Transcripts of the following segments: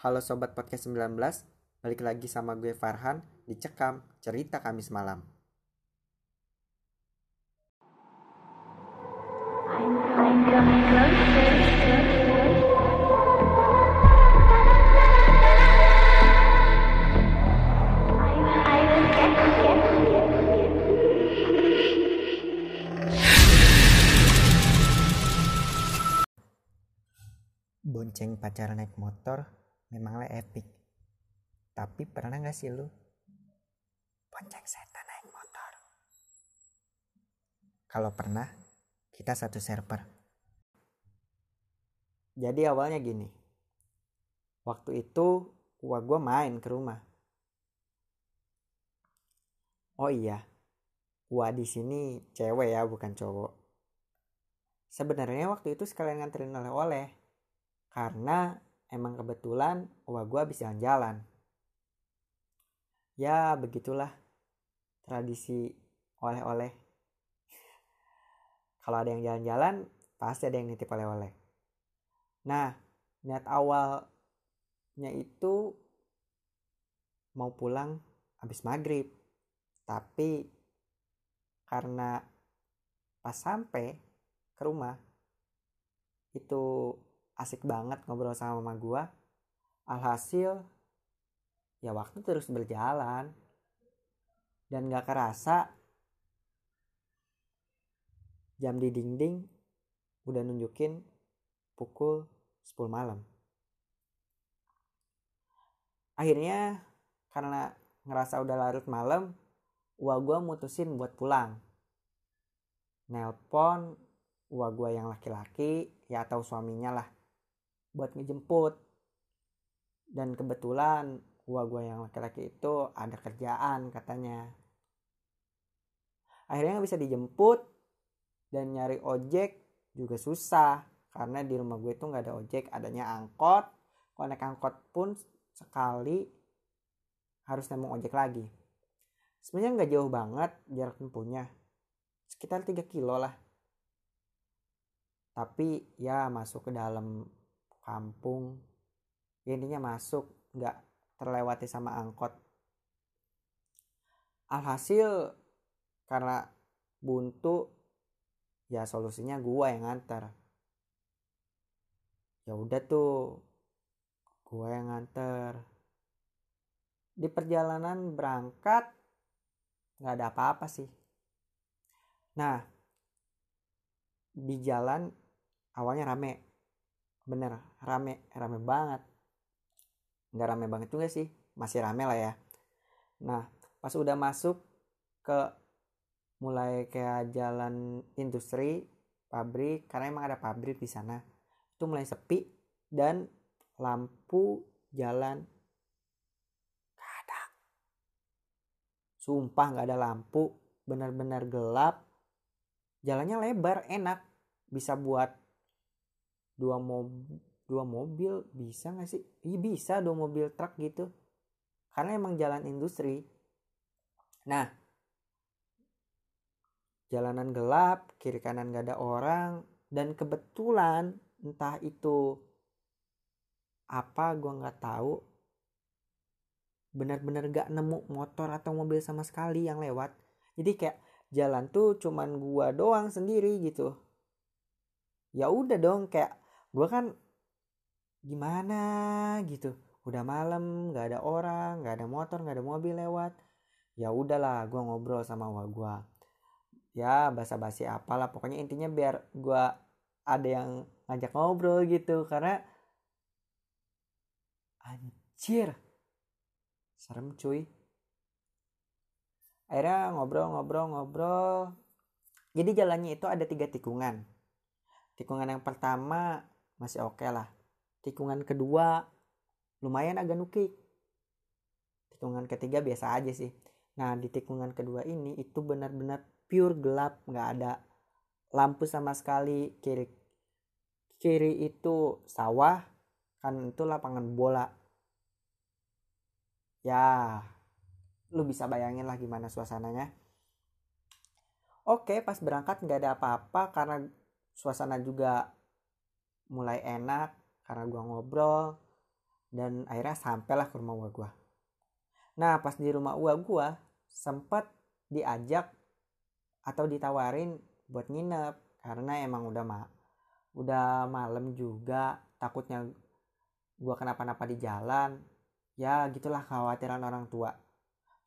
Halo Sobat Podcast 19, balik lagi sama gue Farhan di Cekam Cerita Kamis Malam. Bonceng pacaran naik motor memanglah epic. Tapi pernah gak sih lu bonceng setan naik motor? Kalau pernah, kita satu server. Jadi awalnya gini. Waktu itu gua gua main ke rumah. Oh iya, gua di sini cewek ya, bukan cowok. Sebenarnya waktu itu sekalian nganterin oleh-oleh. Karena emang kebetulan wah gue habis jalan-jalan. Ya begitulah tradisi oleh-oleh. Kalau ada yang jalan-jalan pasti ada yang nitip oleh-oleh. Nah niat awalnya itu mau pulang habis maghrib. Tapi karena pas sampai ke rumah itu asik banget ngobrol sama mama gue alhasil ya waktu terus berjalan. Dan gak kerasa jam di dinding udah nunjukin pukul 10 malam. Akhirnya karena ngerasa udah larut malam gua gue mutusin buat pulang. Nelpon gua gue yang laki-laki ya atau suaminya lah buat ngejemput. Dan kebetulan gua gua yang laki-laki itu ada kerjaan katanya. Akhirnya nggak bisa dijemput dan nyari ojek juga susah karena di rumah gue itu nggak ada ojek adanya angkot. Kalau naik angkot pun sekali harus nemu ojek lagi. Sebenarnya nggak jauh banget jarak tempuhnya. Sekitar 3 kilo lah. Tapi ya masuk ke dalam kampung ya intinya masuk nggak terlewati sama angkot. Alhasil karena buntu ya solusinya gua yang nganter. Ya udah tuh gua yang nganter. Di perjalanan berangkat nggak ada apa-apa sih. Nah di jalan awalnya rame bener rame rame banget. Nggak rame banget juga sih masih rame lah ya. Nah pas udah masuk ke mulai kayak jalan industri pabrik karena emang ada pabrik di sana itu mulai sepi dan lampu jalan gak ada. Sumpah nggak ada lampu benar-benar gelap. Jalannya lebar enak bisa buat dua mobil dua mobil bisa nggak sih? Iya bisa dua mobil truk gitu. Karena emang jalan industri. Nah jalanan gelap kiri kanan gak ada orang dan kebetulan entah itu apa gue nggak tahu. Benar-benar gak nemu motor atau mobil sama sekali yang lewat. Jadi kayak jalan tuh cuman gua doang sendiri gitu. Ya udah dong kayak gue kan gimana? gitu. Udah malam nggak ada orang nggak ada motor nggak ada mobil lewat. Ya udahlah gue ngobrol sama wa gue ya basa-basi apalah pokoknya intinya biar gue ada yang ngajak ngobrol gitu. Karena anjir serem cuy. Akhirnya ngobrol-ngobrol-ngobrol jadi jalannya itu ada tiga tikungan. Tikungan yang pertama masih oke okay lah. Tikungan kedua lumayan agak nukik. Tikungan ketiga biasa aja sih. Nah di tikungan kedua ini itu benar-benar pure gelap. Nggak ada lampu sama sekali. Kiri kiri itu sawah kan itu lapangan bola. Ya lu bisa bayangin lah gimana suasananya. Oke pas berangkat nggak ada apa-apa karena suasana juga mulai enak karena gua ngobrol dan akhirnya sampailah ke rumah gue nah pas di rumah uang gue sempat diajak atau ditawarin buat nginep karena emang udah ma udah malam juga takutnya gue kenapa-napa di jalan ya gitulah khawatiran orang tua.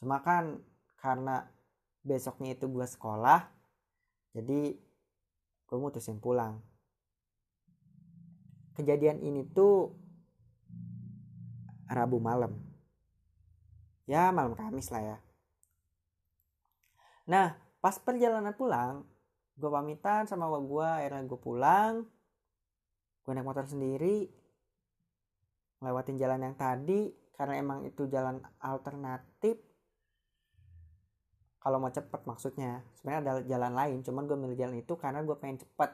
Cuma kan karena besoknya itu gue sekolah jadi gue mutusin pulang kejadian ini tuh Rabu malam. Ya malam Kamis lah ya. Nah pas perjalanan pulang gue pamitan sama bapak gue akhirnya gue pulang gue naik motor sendiri ngelewatin jalan yang tadi karena emang itu jalan alternatif. Kalau mau cepet maksudnya sebenarnya ada jalan lain cuman gue milih jalan itu karena gue pengen cepet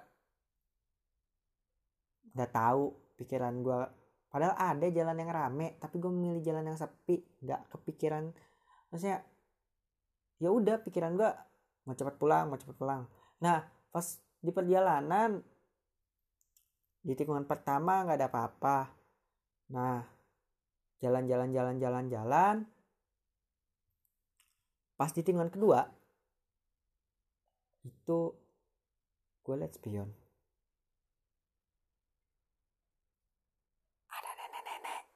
nggak tahu pikiran gue padahal ada jalan yang rame tapi gue memilih jalan yang sepi. Nggak kepikiran. Maksudnya ya udah pikiran gue mau cepet pulang mau cepet pulang. Nah pas di perjalanan di tikungan pertama nggak ada apa-apa. Nah jalan-jalan jalan-jalan jalan pas di tikungan kedua itu gue liat spion ada nenek-nenek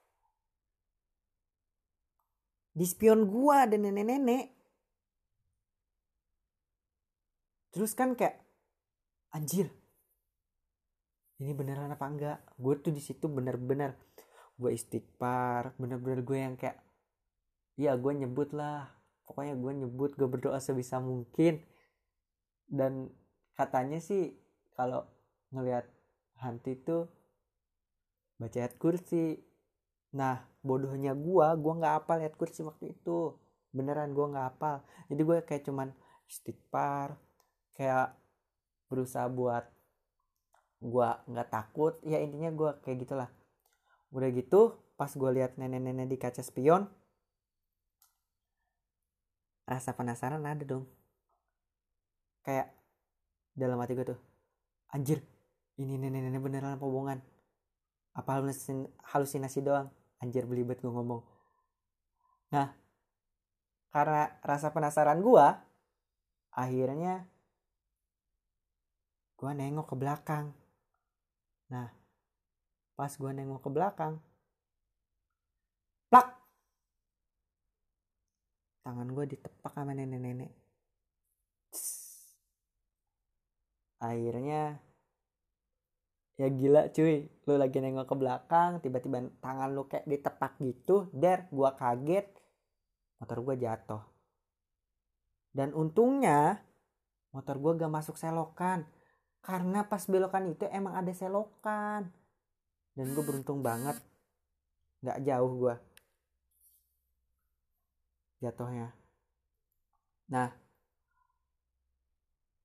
di spion gue ada nenek-nenek. Terus kan kayak anjir ini beneran apa enggak? Gue tuh di situ bener-bener gue istighfar bener-bener gue yang kayak ya gue nyebut lah. Pokoknya gue nyebut gue berdoa sebisa mungkin. Dan katanya sih kalau ngelihat hantu itu baca ayat kursi nah bodohnya gue gue nggak apal ayat kursi waktu itu. Beneran gue nggak apal jadi gue kayak cuman istighfar kayak berusaha buat gue nggak takut. Ya intinya gue kayak gitulah. Udah gitu pas gue lihat nenek-nenek di kaca spion rasa penasaran ada dong. Kayak dalam hati gue tuh anjir ini nenek-nenek beneran apa apa halusinasi doang anjir belibet gue ngomong. Nah karena rasa penasaran gue akhirnya gue nengok ke belakang. Nah pas gue nengok ke belakang plak! Tangan gue ditepak sama nenek-nenek. Akhirnya ya gila cuy. Lu lagi nengok ke belakang tiba-tiba tangan lu kayak ditepak gitu der gue kaget motor gue jatuh. Dan untungnya motor gue gak masuk selokan karena pas belokan itu emang ada selokan. Dan gue beruntung banget gak jauh gue jatuhnya. Nah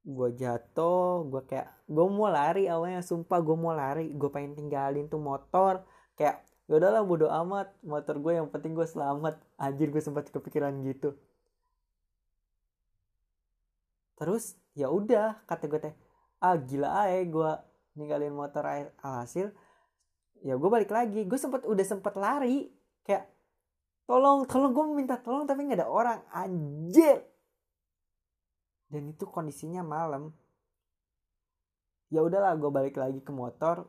gue jatuh gue kayak gue mau lari awalnya sumpah gue mau lari gue pengen tinggalin tuh motor. Kayak ya udahlah bodo amat motor gue yang penting gue selamat. Anjir gue sempat kepikiran gitu. Terus ya udah kata gue teh ah gila aja gue ninggalin motor air alhasil. Ya gue balik lagi gue sempet udah sempet lari kayak tolong tolong gue minta tolong tapi nggak ada orang. Anjir dan itu kondisinya malam. Ya udahlah gue balik lagi ke motor.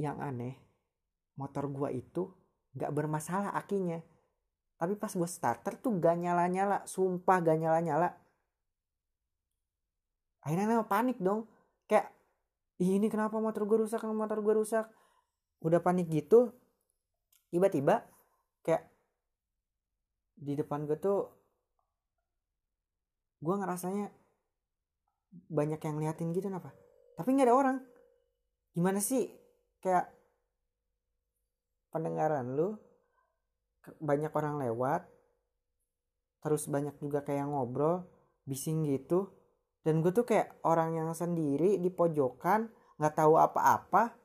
Yang aneh motor gue itu nggak bermasalah akinya. Tapi pas gue starter tuh gak nyala nyala sumpah gak nyala nyala akhirnya panik dong. Kayak ini kenapa motor gue rusak motor gue rusak? Udah panik gitu tiba-tiba kayak di depan gue tuh gue ngerasanya banyak yang liatin gitu kenapa tapi nggak ada orang. Gimana sih? Kayak pendengaran lu banyak orang lewat terus banyak juga kayak ngobrol bising gitu dan gue tuh kayak orang yang sendiri di pojokan nggak tahu apa-apa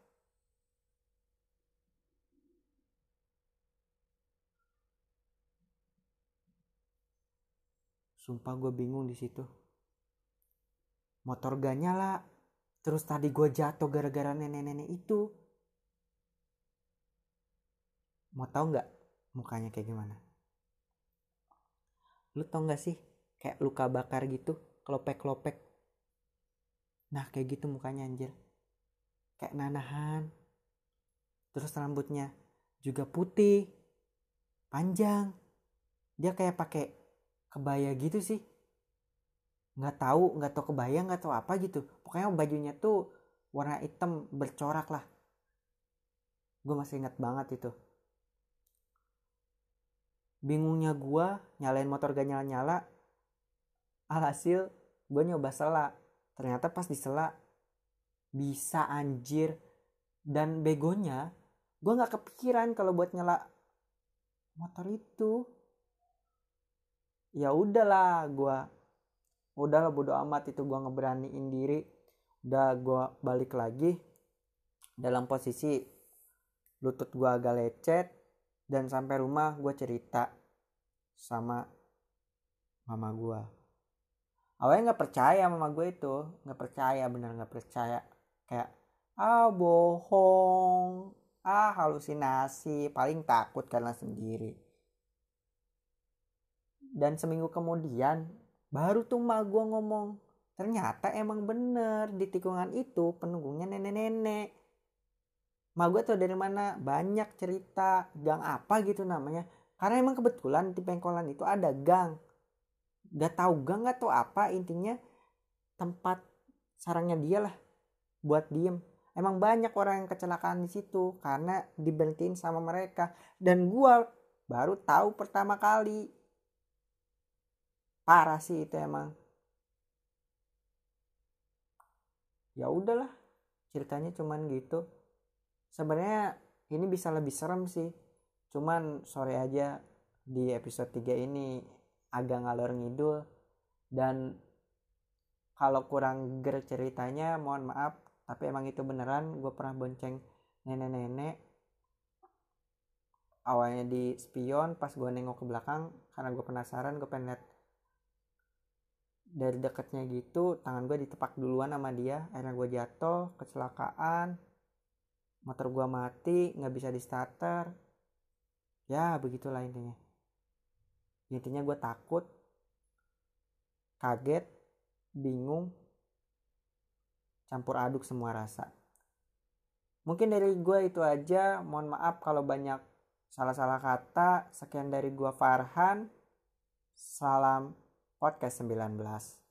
Sumpah gue bingung di situ. Motor gak nyala. Terus tadi gue jatuh gara-gara nenek-nenek itu. mau tau nggak mukanya kayak gimana lu tau nggak sih kayak luka bakar gitu kelopek-kelopek nah kayak gitu mukanya anjir kayak nanahan terus rambutnya juga putih panjang dia kayak pakai kebaya gitu sih. Nggak tahu nggak tahu kebaya nggak tahu apa gitu. Pokoknya bajunya tuh warna hitam bercorak lah. Gue masih ingat banget itu. Bingungnya gue nyalain motor gak nyala-nyala. Alhasil gue nyoba sela. Ternyata pas disela bisa anjir. Dan begonya gue nggak kepikiran kalau buat nyala motor itu ya udahlah gue udahlah bodo amat itu gue ngeberaniin diri. Udah gue balik lagi dalam posisi lutut gue agak lecet dan sampai rumah gue cerita sama mama gue awalnya nggak percaya mama gue itu nggak percaya bener nggak percaya. Kayak ah bohong ah halusinasi. Paling takut karena sendiri dan seminggu kemudian baru tuh mak gue ngomong ternyata emang bener di tikungan itu penunggungnya nenek-nenek. Mak gue tuh dari mana? Banyak cerita gang apa gitu namanya. Karena emang kebetulan di pengkolan itu ada gang. Gak tahu gang gak apa intinya tempat sarangnya dia lah buat diem. Emang banyak orang yang kecelakaan di situ karena diberhentiin sama mereka. Dan gua baru tahu pertama kali parah sih itu emang. Ya udahlah ceritanya cuman gitu. Sebenarnya ini bisa lebih serem sih. Cuman sore aja di episode 3 ini agak ngalor ngidul. Dan kalau kurang ger ceritanya mohon maaf. Tapi emang itu beneran gue pernah bonceng nenek-nenek. Awalnya di spion pas gue nengok ke belakang karena gue penasaran gue pengen lihat dari dekatnya gitu tangan gue ditepak duluan sama dia akhirnya gue jatuh kecelakaan motor gue mati nggak bisa di starter ya begitulah intinya. Intinya gue takut kaget bingung campur aduk semua rasa. Mungkin dari gue itu aja mohon maaf kalau banyak salah-salah kata. Sekian dari gue Farhan. Salam podcast 19